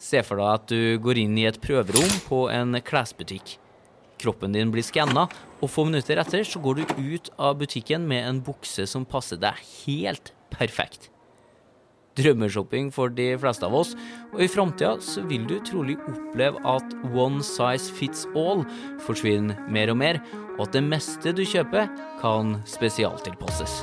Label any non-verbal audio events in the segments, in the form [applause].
Se for deg at du går inn i et prøverom på en klesbutikk. Kroppen din blir skanna, og få minutter etter så går du ut av butikken med en bukse som passer deg helt perfekt. Drømmeshopping for de fleste av oss, og i framtida så vil du trolig oppleve at one size fits all forsvinner mer og mer, og at det meste du kjøper, kan spesialtilpasses.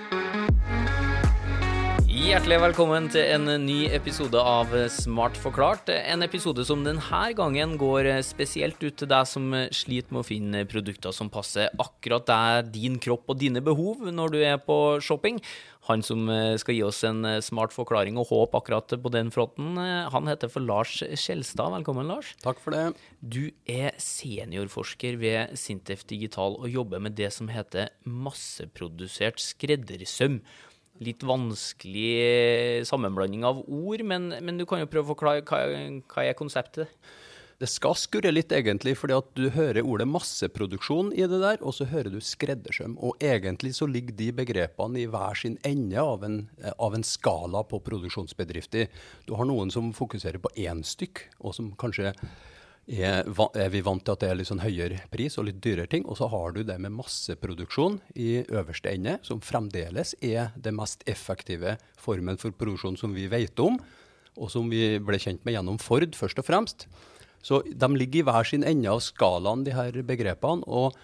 Hjertelig velkommen til en ny episode av Smart forklart. En episode som denne gangen går spesielt ut til deg som sliter med å finne produkter som passer akkurat deg, din kropp og dine behov når du er på shopping. Han som skal gi oss en smart forklaring og håp akkurat på den fronten, han heter for Lars Skjelstad. Velkommen, Lars. Takk for det. Du er seniorforsker ved Sintef Digital og jobber med det som heter masseprodusert skreddersøm litt vanskelig sammenblanding av ord, men, men, du kan jo prøve å forklare hva, hva er konseptet? Det skal skurre litt, egentlig, fordi at du hører ordet masseproduksjon i det der, og så hører du skreddersøm. Og egentlig så ligger de begrepene i hver sin ende av en, av en skala på produksjonsbedrifter. Du har noen som fokuserer på én stykk, og som kanskje er, er, vi vant til at det er litt sånn høyere pris og litt dyrere ting. Og så har du det med masseproduksjon i øverste ende, som fremdeles er det mest effektive formen for produksjon som vi vet om, og som vi ble kjent med gjennom Ford, først og fremst. Så de ligger i hver sin ende av skalaen, de her begrepene. og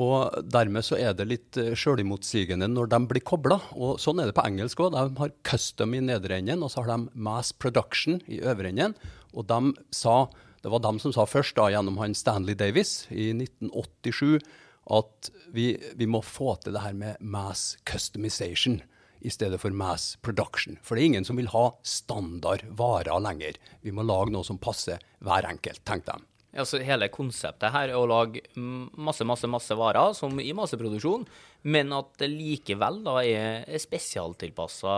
og dermed så er det litt uh, sjølimotsigende når de blir kobla. Og sånn er det på engelsk òg. De har custom i nedre enden, og så har de mass production i øvre enden. Og de sa det var dem som sa først, da, gjennom han Stanley Davis i 1987, at vi, vi, må få til det her med mass customization i stedet for mass production. For det er ingen som vil ha standard varer lenger. Vi må lage noe som passer hver enkelt, tenkte de. Ja, så Hele konseptet her er å lage masse masse, masse varer, som i masseproduksjon, men at det likevel da er spesialtilpassa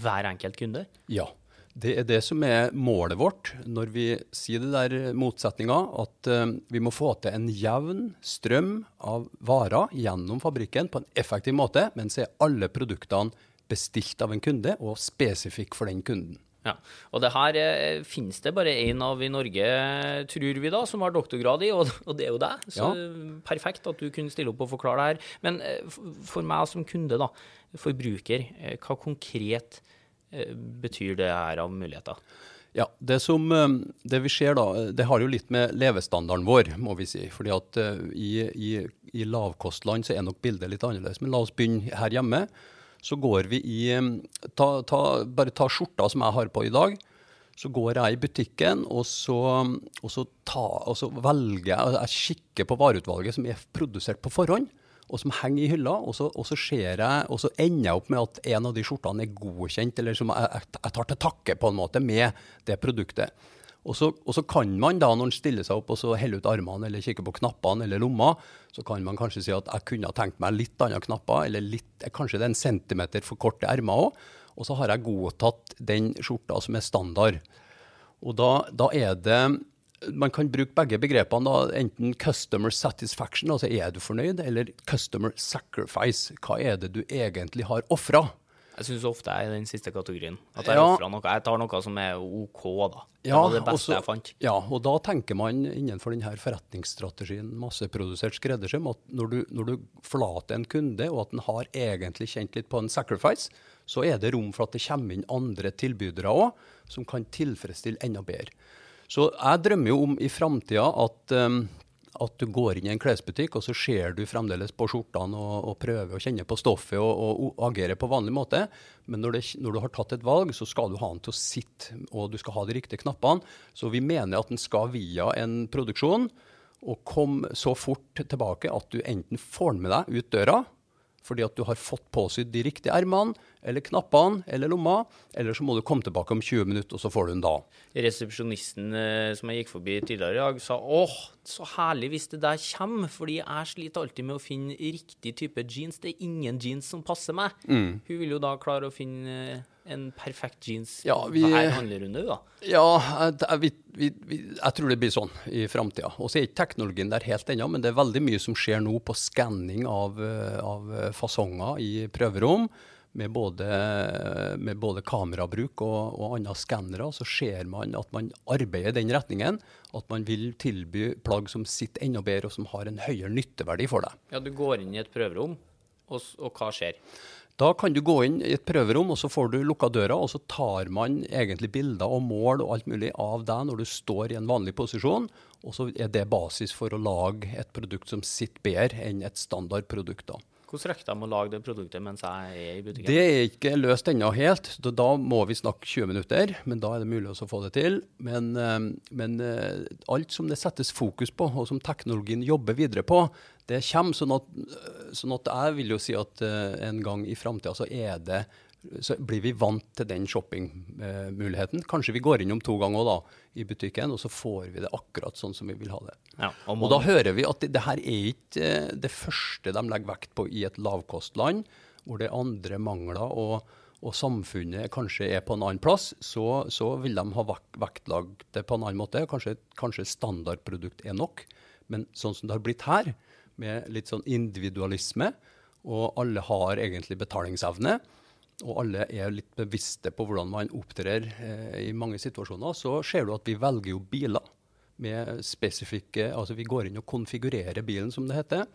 hver enkelt kunde? Ja. Det er det som er målet vårt når vi sier det der motsetninga, at uh, vi må få til en jevn strøm av varer gjennom fabrikken på en effektiv måte, men så er alle produktene bestilt av en kunde og spesifikk for den kunden. Ja, og det her eh, finnes det bare én av i Norge, tror vi da, som har doktorgrad i, og, og det er jo deg. Så ja. perfekt at du kunne stille opp og forklare det her. Men eh, for meg som kunde, da, forbruker, eh, hva konkret Eh, betyr det her av muligheter? Ja, det, som, eh, det vi ser da, det har jo litt med levestandarden vår, må vi si. fordi at i, i, i, lavkostland så er nok bildet litt annerledes. Men la oss begynne her hjemme. Så går vi i ta, ta, Bare ta skjorta som jeg har på i dag. Så går jeg i butikken, og så, og så, ta, og så velger jeg Jeg kikker på vareutvalget som er produsert på forhånd og som henger i hylla. Og så, og så, jeg, og så ender jeg opp med at en av de skjortene er godkjent, eller som jeg, jeg tar til takke på en måte med det produktet. Og så, og så, kan man da, når man stiller seg opp og så heller ut armene eller kikker på knappene eller lomma, så kan man kanskje si at jeg kunne ha tenkt meg litt andre knapper, eller litt, kanskje det er en centimeter for korte ermer òg. Og så har jeg godtatt den skjorta som er standard. Og da, da er det man kan bruke begge begrepene. da, Enten customer satisfaction, altså er du fornøyd, eller customer sacrifice. Hva er det du egentlig har ofra? Jeg syns ofte jeg er i den siste kategorien. At jeg ja. noe. Jeg tar noe som er OK, da. Det ja, var det beste også, jeg fant. Ja, og da tenker man innenfor denne forretningsstrategien masseprodusert skreddersøm at når du, når du forlater en kunde, og at den har egentlig kjent litt på en sacrifice, så er det rom for at det kommer inn andre tilbydere òg, som kan tilfredsstille enda bedre. Så jeg drømmer jo om i framtida at, um, at du går inn i en klesbutikk, og så ser du fremdeles på skjortene og, og prøver å kjenne på stoffet og, og, og agere på vanlig måte. Men når, det, når, du har tatt et valg, så skal du ha den til å sitte, og du skal ha de riktige knappene. Så vi mener at den skal via en produksjon og komme så fort tilbake at du enten får den med deg ut døra, fordi at du har fått påsydd de riktige ermene, eller knappene, eller lomma. Eller så må du komme tilbake om 20 minutter, og så får du den da. Resepsjonisten eh, som jeg gikk forbi tidligere i dag, sa åh, så herlig hvis det der kommer, fordi jeg sliter alltid med å finne riktig type jeans. Det er ingen jeans som passer meg. Mm. Hun vil jo da klare å finne en perfekt jeans Ja, vi- hver handlerunde, da? Ja, jeg, vi, vi, jeg tror det blir sånn i framtida. Og så er ikke teknologien der helt ennå, men det er veldig mye som skjer nå på skanning av, eh, av fasonger i prøverom. Med både, med både kamerabruk og, og andre skannere, så ser man at man arbeider i den retningen. At man vil tilby plagg som sitter enda bedre, og som har en høyere nytteverdi for deg. Ja, du går inn i et prøverom, og, og hva skjer? Da kan du gå inn i et prøverom, og så får du lukka døra, og så tar man egentlig bilder og mål og alt mulig av deg når du står i en vanlig posisjon. Og så er det basis for å lage et produkt som sitter bedre enn et standardprodukt. da. Hvordan rekker de å lage det produktet mens jeg er i butikken? Det er ikke løst ennå helt, så da må vi snakke 20 minutter. Men da er det mulig å få det til. Men, eh, men eh, alt som det settes fokus på, og som teknologien jobber videre på, det kommer. Sånn at, sånn at jeg vil jo si at eh, en gang i framtida så er det så blir vi vant til den shoppingmuligheten. Kanskje vi går innom to ganger da, i butikken, og så får vi det akkurat sånn som vi vil ha det. Ja, og Og da hører vi at det, det her er ikke eh, det første de legger vekt på i et lavkostland, hvor det er andre mangler og, og samfunnet kanskje er på en annen plass, så, så vil de ha vek- vektlagt det på en annen måte. Kanskje, kanskje standardprodukt er nok, men sånn som det har blitt her, med litt sånn individualisme, og alle har egentlig betalingsevne, og alle er litt bevisste på hvordan man opptrer eh, i mange situasjoner, så ser du at vi velger jo biler med spesifikke Altså vi går inn og konfigurerer bilen, som det heter.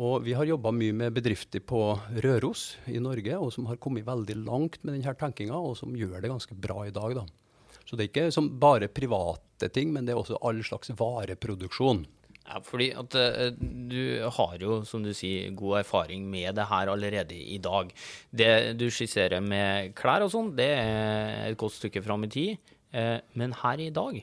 Og vi har jobba mye med bedrifter på Røros i Norge, og som har kommet veldig langt med denne tenkinga, og som gjør det ganske bra i dag. da. Så det er ikke bare private ting, men det er også all slags vareproduksjon. Ja, fordi at eh, du har jo, som du sier, god erfaring med det her allerede i dag. Det du skisserer med klær og sånn, det er et godt stykke fram i tid. Eh, men her i dag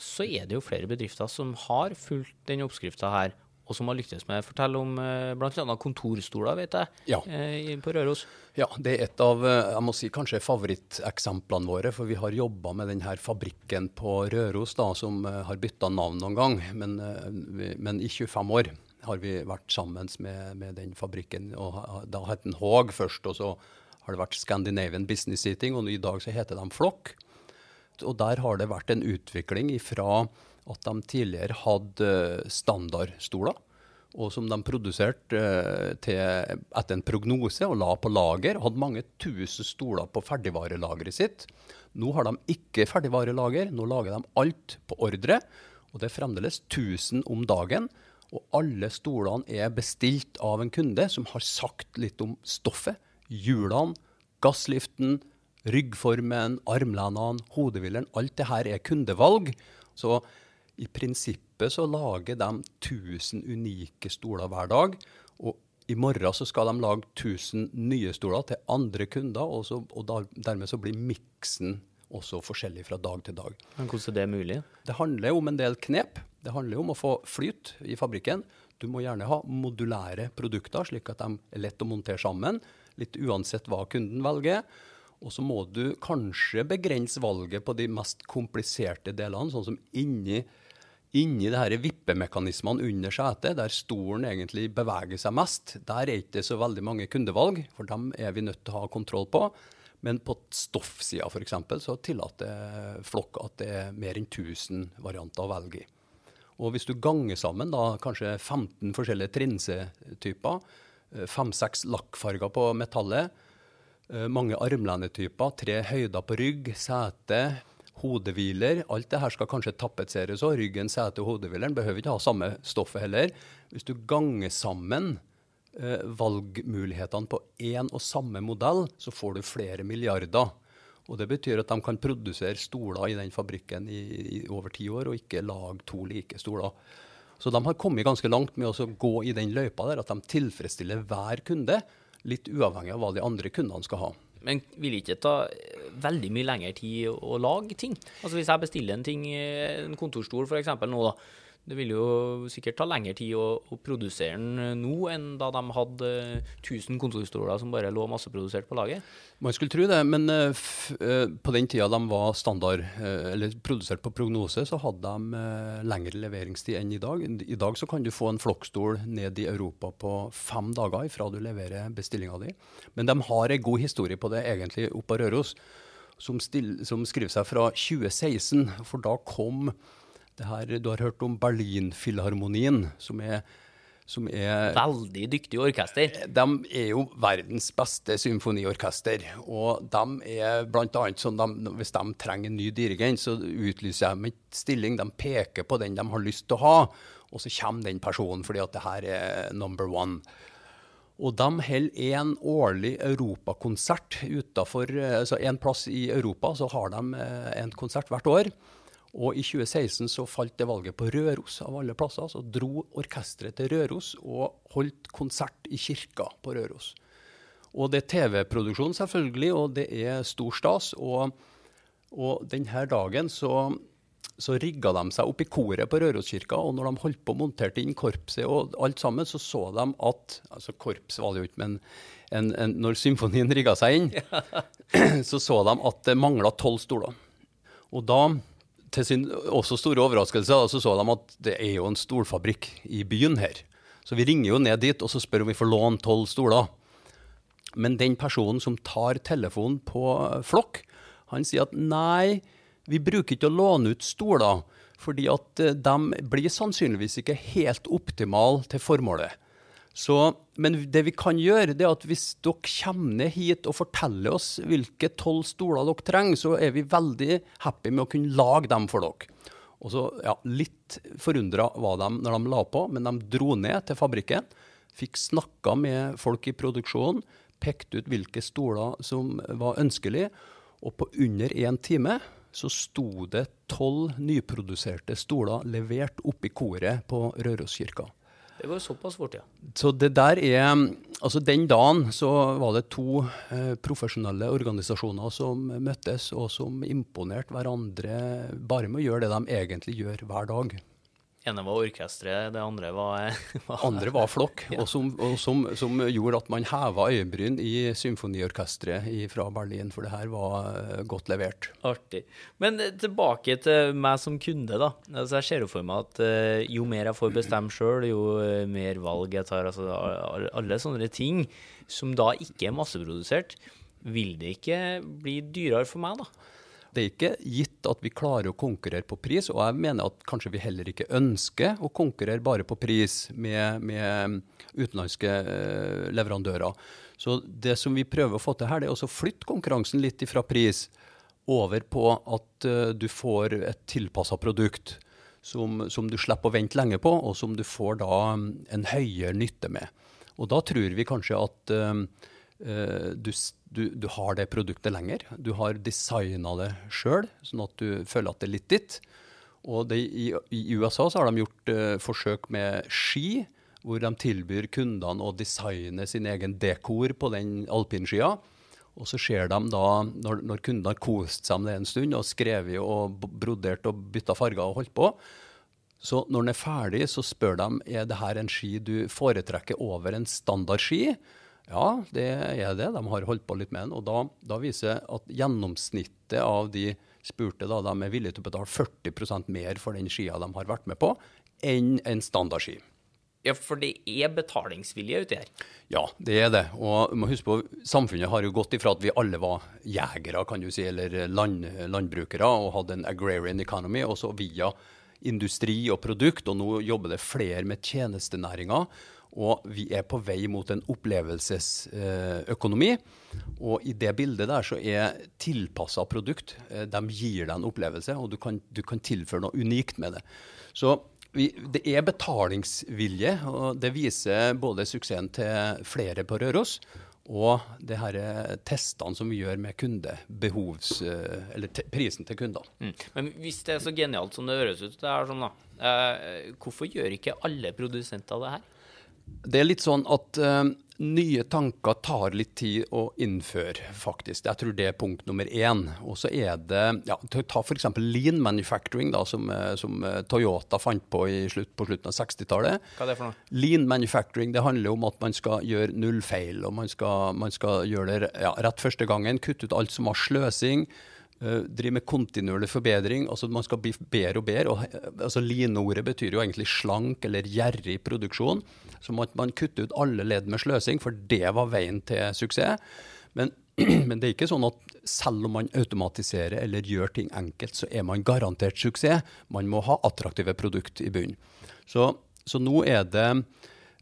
så er det jo flere bedrifter som har fulgt den oppskrifta her, og som har lyktes med Fortell om eh, bl.a. kontorstoler, vet jeg, Ja. eh, på Røros. Ja, det er et av eh, jeg må si, kanskje favoritteksemplene våre. For vi har jobba med denne fabrikken på Røros, da, som har bytta navn noen gang. Men, men i 25 år har vi vært sammen med, med den fabrikken. og Da het den Haag først, og så har det vært Scandinavian Business Seating, og i dag så heter de Flokk. Og der har det vært en utvikling ifra at de tidligere hadde eh, standardstoler, og som de produserte eh, til, etter en prognose og la på lager. Hadde mange tusen stoler på ferdigvarelageret sitt. Nå har de ikke ferdigvarelager, nå lager de alt på ordre. Og det er fremdeles 1000 om dagen. Og alle stolene er bestilt av en kunde som har sagt litt om stoffet. Hjulene, gassliften, ryggformen, armlenene, hodehvileren. Alt det her er kundevalg. Så i prinsippet så lager de 1000 unike stoler hver dag. Og i morgen så skal de lage 1000 nye stoler til andre kunder, og, så, og da, dermed så blir miksen også forskjellig fra dag til dag. Men hvordan er det mulig? Det handler om en del knep. Det handler om å få flyt i fabrikken. Du må gjerne ha modulære produkter, slik at de er lett å montere sammen. Litt uansett hva kunden velger. Og så må du kanskje begrense valget på de mest kompliserte delene, sånn som inni, inni det vippemekanismene under setet, der stolen egentlig beveger seg mest. Der er ikke så veldig mange kundevalg, for dem er vi nødt til å ha kontroll på. Men på stoffsida f.eks. så tillater Flokk at det er mer enn 1000 varianter å velge i. Og hvis du ganger sammen da kanskje 15 forskjellige trinsetyper, fem-seks lakkfarger på metallet, eh, mange armlenetyper, tre høyder på rygg, sete, hodehviler Alt det her skal kanskje tapetseres òg. Ryggen, setet og hodehvileren behøver ikke ha samme stoffet heller. Hvis du ganger sammen eh, valgmulighetene på én og samme modell, så får du flere milliarder. Og Det betyr at de kan produsere stoler i den fabrikken i, i over ti år, og ikke lage to like stoler. Så de har kommet ganske langt med å gå i den løypa der at de tilfredsstiller hver kunde, litt uavhengig av hva de andre kundene skal ha. Men vil ikke ta veldig mye lengre tid å, lage ting? Altså Hvis jeg bestiller en ting, en kontorstol f.eks. nå, da. Det vil jo sikkert ta lengre tid å, å produsere den nå enn da de hadde 1000 kontorstoler som bare lå masseprodusert på laget. Man skulle tro det, men uh, på den tida de var standard, eller produsert på prognose, så hadde de lengre leveringstid enn i dag. I dag så kan du få en flokkstol ned i Europa på fem dager fra du leverer bestillinga di. Men de har en god historie på det egentlig oppe på Røros, som, still, som skriver seg fra 2016. For da kom her, Du har hørt om Berlinfilharmonien, som er som er Veldig dyktig orkester. De er jo verdens beste symfoniorkester. Og de er bl.a. sånn de, hvis de trenger en ny dirigent, så utlyser de ikke stilling. De peker på den de har lyst til å ha, og så kommer den personen fordi at det her er number one. Og de holder en årlig europakonsert utafor altså En plass i Europa så har de eh, en konsert hvert år. Og i 2016 så falt det valget på Røros av alle plasser. Så dro orkesteret til Røros og holdt konsert i kirka på Røros. Og det er TV-produksjon, selvfølgelig, og det er stor stas. Og, og denne dagen så, så rigga de seg opp i koret på Røroskirka, og når de holdt på og monterte inn korpset og alt sammen, så så de at altså Korps var det jo ikke, men en, en, når symfonien rigga seg inn, [clears throat] så så de at det mangla tolv stoler. Og da til sin også store overraskelse så så de at det er jo en stolfabrikk i byen her. Så vi ringer jo ned dit og så spør om vi får låne tolv stoler. Men den personen som tar telefonen på Flokk, han sier at nei, vi bruker ikke å låne ut stoler, fordi at eh, de blir sannsynligvis ikke helt optimale til formålet. Så, men det vi kan gjøre, det er at hvis dere kommer ned hit og forteller oss hvilke tolv stoler dere trenger, så er vi veldig happy med å kunne lage dem for dere. Og så, ja, Litt forundra var de når de la på, men de dro ned til fabrikken. Fikk snakka med folk i produksjonen, pekte ut hvilke stoler som var ønskelige. Og på under én time så sto det tolv nyproduserte stoler levert opp i koret på Røroskirka. Det går såpass fort, ja. Så det der er Altså, den dagen så var det to eh, profesjonelle organisasjoner som møttes, og som imponerte hverandre bare med å gjøre det de egentlig gjør hver dag ene var orkesteret, det andre var, [laughs] var andre var flokk, ja. og, som, og som, som, gjorde at man heva øyebryn i symfoniorkesteret fra Berlin, for det her var eh, godt levert. Artig. Men eh, tilbake til meg som kunde, da. Altså, jeg ser jo for meg at uh, jo mer jeg får bestemme sjøl, jo mer valg jeg tar. Altså, alle sånne ting som da ikke er masseprodusert, vil det ikke bli dyrere for meg, da? Det er ikke gitt at vi klarer å konkurrere på pris, og jeg mener at kanskje vi heller ikke ønsker å konkurrere bare på pris med, med utenlandske eh, leverandører. Så det som vi prøver å få til her, det er å flytte konkurransen litt fra pris over på at uh, du får et tilpassa produkt som, som, du slipper å vente lenge på, og som du får da um, en høyere nytte med. Og da tror vi kanskje at uh, du du, du, har det produktet lenger. Du har designa det sjøl, sånn at du føler at det er litt ditt. Og det, i, i, USA har de gjort uh, forsøk med ski, hvor de tilbyr kundene å designe sin egen dekor på den alpinskia. Og så ser de da, når, når kundene har kost seg med det en stund og skrevet og brodert og bytta farger og holdt på, så når den er ferdig, så spør de er det her en ski du foretrekker over en standard ski. Ja, det er det. De har holdt på litt med den. Og da, da viser at gjennomsnittet av de spurte da, de er villige til å betale 40% mer for den skia de har vært med på, enn en standardski. Ja, for det er betalingsvilje uti her? Ja, det er det. Og må huske på, samfunnet har jo gått ifra at vi alle var jegere, kan du si, eller land, landbrukere, og hadde en agrarian economy, og så via industri og produkt, og nå jobber det flere med tjenestenæringer. Og vi er på vei mot en opplevelsesøkonomi. Og i det bildet der så er tilpassa produkt eh, De gir deg en opplevelse, og du kan, du kan tilføre noe unikt med det. Så vi, det er betalingsvilje, og det viser både suksessen til flere på Røros og det her testene som vi gjør med kundebehovs... Eh, eller prisen til kundene. Mm. Men hvis det er så genialt som det høres ut, det er sånn da, eh, hvorfor gjør ikke alle produsenter det her? Det er litt sånn at uh, nye tanker tar litt tid å innføre, faktisk. Jeg tror det er punkt nummer én. Og så er det ja, Ta f.eks. lean manufacturing, da, som, eh, som, eh, Toyota fant på slutt, på slutten av 60-tallet. Hva er det for noe? Lean manufacturing det handler om at man skal gjøre null feil. og Man skal, man skal gjøre det ja, rett første gangen, kutte ut alt som har sløsing. Uh, drive med kontinuerlig forbedring. altså Man skal bli bedre og bedre. og altså Lean-ordet betyr jo egentlig slank eller gjerrig produksjon. Så måtte man kutte ut alle ledd med sløsing, for det var veien til suksess. Men, [clears throat] men, det er ikke sånn at selv om man automatiserer eller gjør ting enkelt, så er man garantert suksess. Man må ha attraktive produkt i bunnen. Så, så, nå er det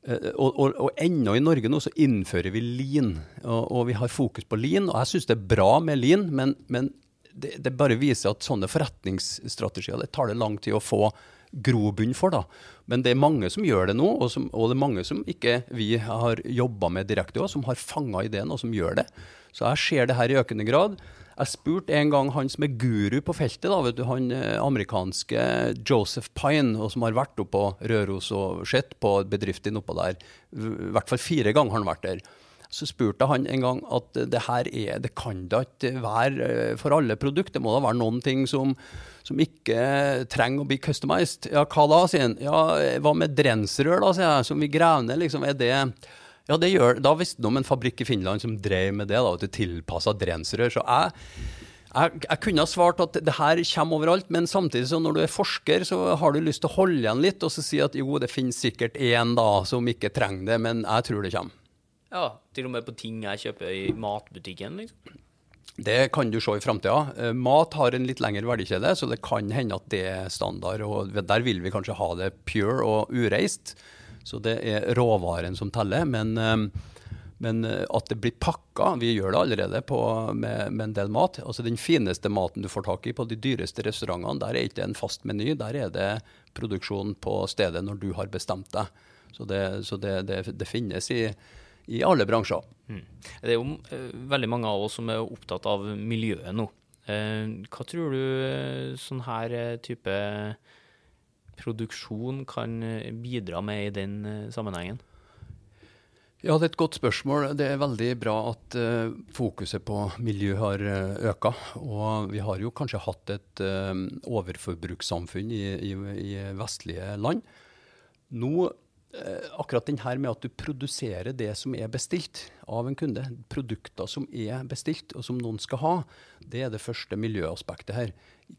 eh, og, og, og, ennå i Norge nå så innfører vi lean, og, og vi har fokus på lean. Og jeg syns det er bra med lean, men, men det, det, bare viser at sånne forretningsstrategier det tar det lang tid å få grobunn for. da. Men det er mange som gjør det nå, og, som, og det er mange som ikke vi har jobba med direkte, også, som har fanga ideen, og som gjør det. Så jeg ser det her i økende grad. Jeg spurte en gang han som er guru på feltet, da, du, han eh, amerikanske Joseph Pine, og som har vært oppe på Røros og sett på bedriften oppå der. I hvert fall fire ganger har han vært der. Så spurte han en gang at det her er, det kan da ikke være eh, for alle produkter. Det må da være noen ting som, som ikke trenger å bli customized. Ja, hva da, sier han. Ja, hva med drensrør, da, sier jeg, som vi graver ned, liksom. Er det ja, det gjør, Da visste han om en fabrikk i Finland som drev med det, da, det tilpassa drensrør. Så jeg, jeg, jeg, kunne ha svart at det her kommer overalt, men samtidig så når du er forsker, så har du lyst til å holde igjen litt og så si at jo, det finnes sikkert én da som ikke trenger det, men jeg tror det kommer. Ja, til og med på ting jeg kjøper i matbutikken, liksom. Det kan du se i framtida. Eh, mat har en litt lengre verdikjede, så det kan hende at det er standard. og Der vil vi kanskje ha det pure og ureist. Så det er råvaren som teller. Men, eh, men eh, at det blir pakka Vi gjør det allerede på, med, med, en del mat. Altså Den fineste maten du får tak i på de dyreste restaurantene, der er ikke en fast meny. Der er det produksjon på stedet når du har bestemt deg. Så det, så det, det, det finnes i i alle bransjer. Mm. Det er jo uh, veldig mange av oss som er opptatt av miljøet nå. Uh, hva tror du uh, sånn her type produksjon kan bidra med i den sammenhengen? Ja, Det er et godt spørsmål. Det er veldig bra at uh, fokuset på miljø har uh, øka. Og vi har jo kanskje hatt et uh, overforbrukssamfunn i, i, i, vestlige land. Nå Eh, akkurat den her med at du produserer det som er bestilt av en kunde, produkter som er bestilt og som noen skal ha, det er det første miljøaspektet her.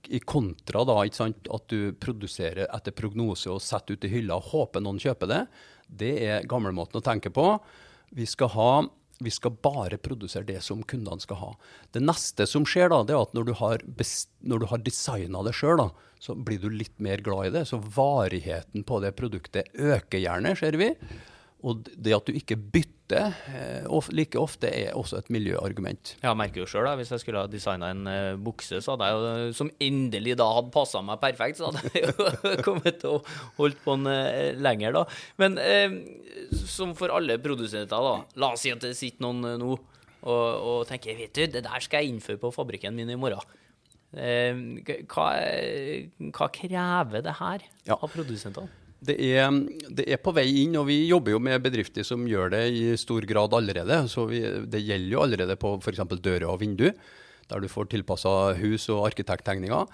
I kontra da, sant, at du produserer etter prognose og setter ut i hylla og håper noen kjøper det, det er gamlemåten å tenke på. Vi skal ha vi skal bare produsere det som kundene skal ha. Det neste som skjer, da, det er at når du har, når har designa det sjøl, så blir du litt mer glad i det. Så varigheten på det produktet øker gjerne, ser vi. Og det at du ikke bytter eh, like ofte, er også et miljøargument. Jeg merker jo sjøl, hvis jeg skulle ha designa en uh, bukse så hadde jeg jo, som endelig da hadde passa meg perfekt, så hadde jeg jo [laughs] kommet til å holdt på den lenger, da. Men som for alle produsenter, da. La oss si at det sitter noen nå og, og, tenker vet du, det der skal jeg innføre på fabrikken min i morgen. Hva, hva, krever det her ja. av produsentene? Det er, det er, på vei inn, og vi jobber jo med bedrifter som gjør det i stor grad allerede. Så vi, det gjelder jo allerede på f.eks. dører og vindu, der du får tilpassa hus- og arkitekttegninger.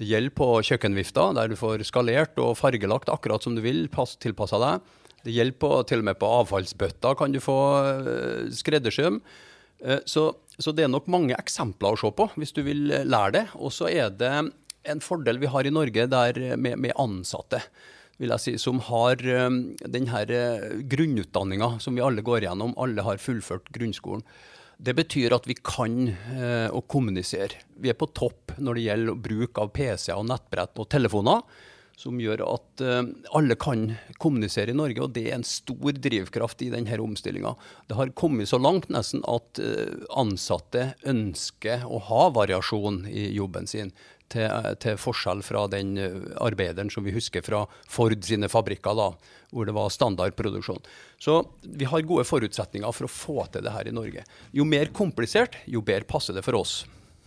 Det gjelder på kjøkkenvifta, der du får skalert og fargelagt akkurat som du vil, tilpassa deg. Det gjelder på, til og med på avfallsbøtter kan du få uh, skreddersøm. Uh, så, så, det er nok mange eksempler å se på hvis du vil lære det. Og så er det en fordel vi har i Norge med, med ansatte vil jeg si, som har um, denne uh, grunnutdanninga som vi alle går gjennom. Alle har fullført grunnskolen. Det betyr at vi kan uh, å kommunisere. Vi er på topp når det gjelder bruk av PC-er og nettbrett og telefoner. Som gjør at uh, alle kan kommunisere i Norge, og det er en stor drivkraft i denne omstillinga. Det har kommet så langt nesten at uh, ansatte ønsker å ha variasjon i jobben sin til, til, forskjell fra den eh, arbeideren som vi husker fra Ford sine fabrikker, da, hvor det var standardproduksjon. Så vi har gode forutsetninger for å få til det her i Norge. Jo mer komplisert, jo bedre passer det for oss.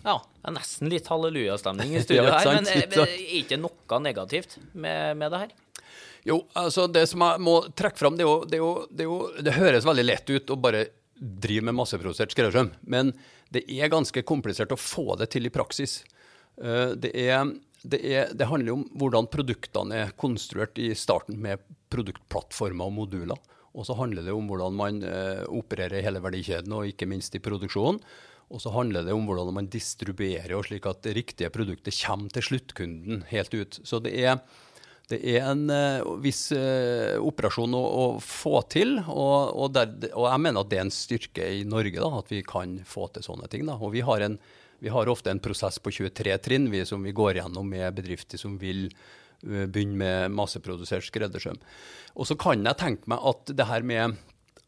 Ja, det er nesten litt hallelujastemning i [laughs] studio her, men er det ikke noe negativt med, med det her? Jo, altså det som jeg må trekke fram, det, er jo, det, er jo, det, det høres veldig lett ut å bare drive med masseprodusert skreddersøm, men det er ganske komplisert å få det til i praksis. Eh, det, er, er, det handler om hvordan produktene er konstruert i starten med produktplattformer og moduler. Og så handler det om hvordan man eh, opererer i hele verdikjeden, og ikke minst i produksjonen. Og så handler det om hvordan man distribuerer, slik at det riktige produktet kommer til sluttkunden helt ut. Så det er det er en uh, viss uh, operasjon å, å, få til. Og, og, der, og, jeg mener at det er en styrke i Norge da, at vi kan få til sånne ting. Da. Og vi har, en, vi har, ofte en prosess på 23 trinn vi, som vi går gjennom med bedrifter som vil uh, begynne med masseprodusert skreddersøm. Og så kan jeg tenke meg at det her med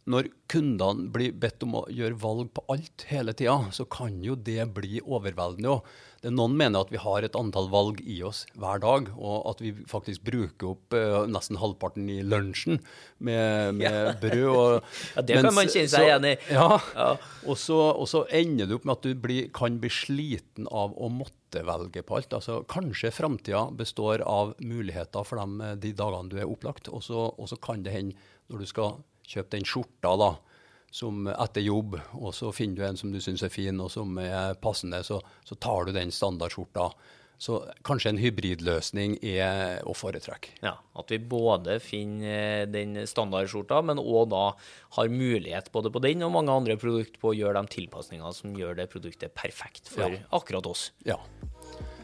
når kundene blir bedt om å gjøre valg på alt hele tida, så kan jo det bli overveldende. Det, noen mener at vi har et antall valg i oss hver dag, og at vi faktisk bruker opp uh, nesten halvparten i lunsjen med, med ja. brød. Og, [laughs] ja, det mens, kan man kjenne seg igjen i. Ja, ja. Og, så, og, så, ender det opp med at du blir, kan bli sliten av å måtte velge på alt. Altså, kanskje framtida består av muligheter for dem de dagene du er opplagt, og så, og så kan det hende når du skal kjøp den skjorta da, som etter jobb, og så finner du en som du syns er fin og som er passende, så, så tar du den standardskjorta. Så kanskje en hybridløsning er å foretrekke. Ja, At vi både finner den standardskjorta, men òg da har mulighet både på den og mange andre produkter på å gjøre de tilpasningene som gjør det produktet perfekt for ja. akkurat oss. Ja.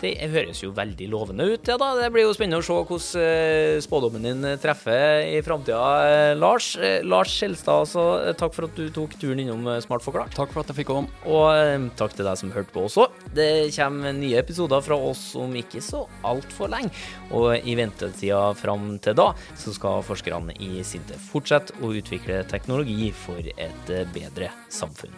Det høres jo veldig lovende ut. Ja, da. Det blir jo spennende å se hvordan eh, spådommen din treffer i framtida, eh, Lars. Eh, Lars Skjelstad, altså, takk for at du tok turen innom Smart forklart. Takk for at jeg fikk komme. Og takk til deg som hørte på også. Det kommer nye episoder fra oss om ikke så altfor lenge. Og i ventetida fram til da, så skal forskerne i Sinte fortsette å utvikle teknologi for et bedre samfunn.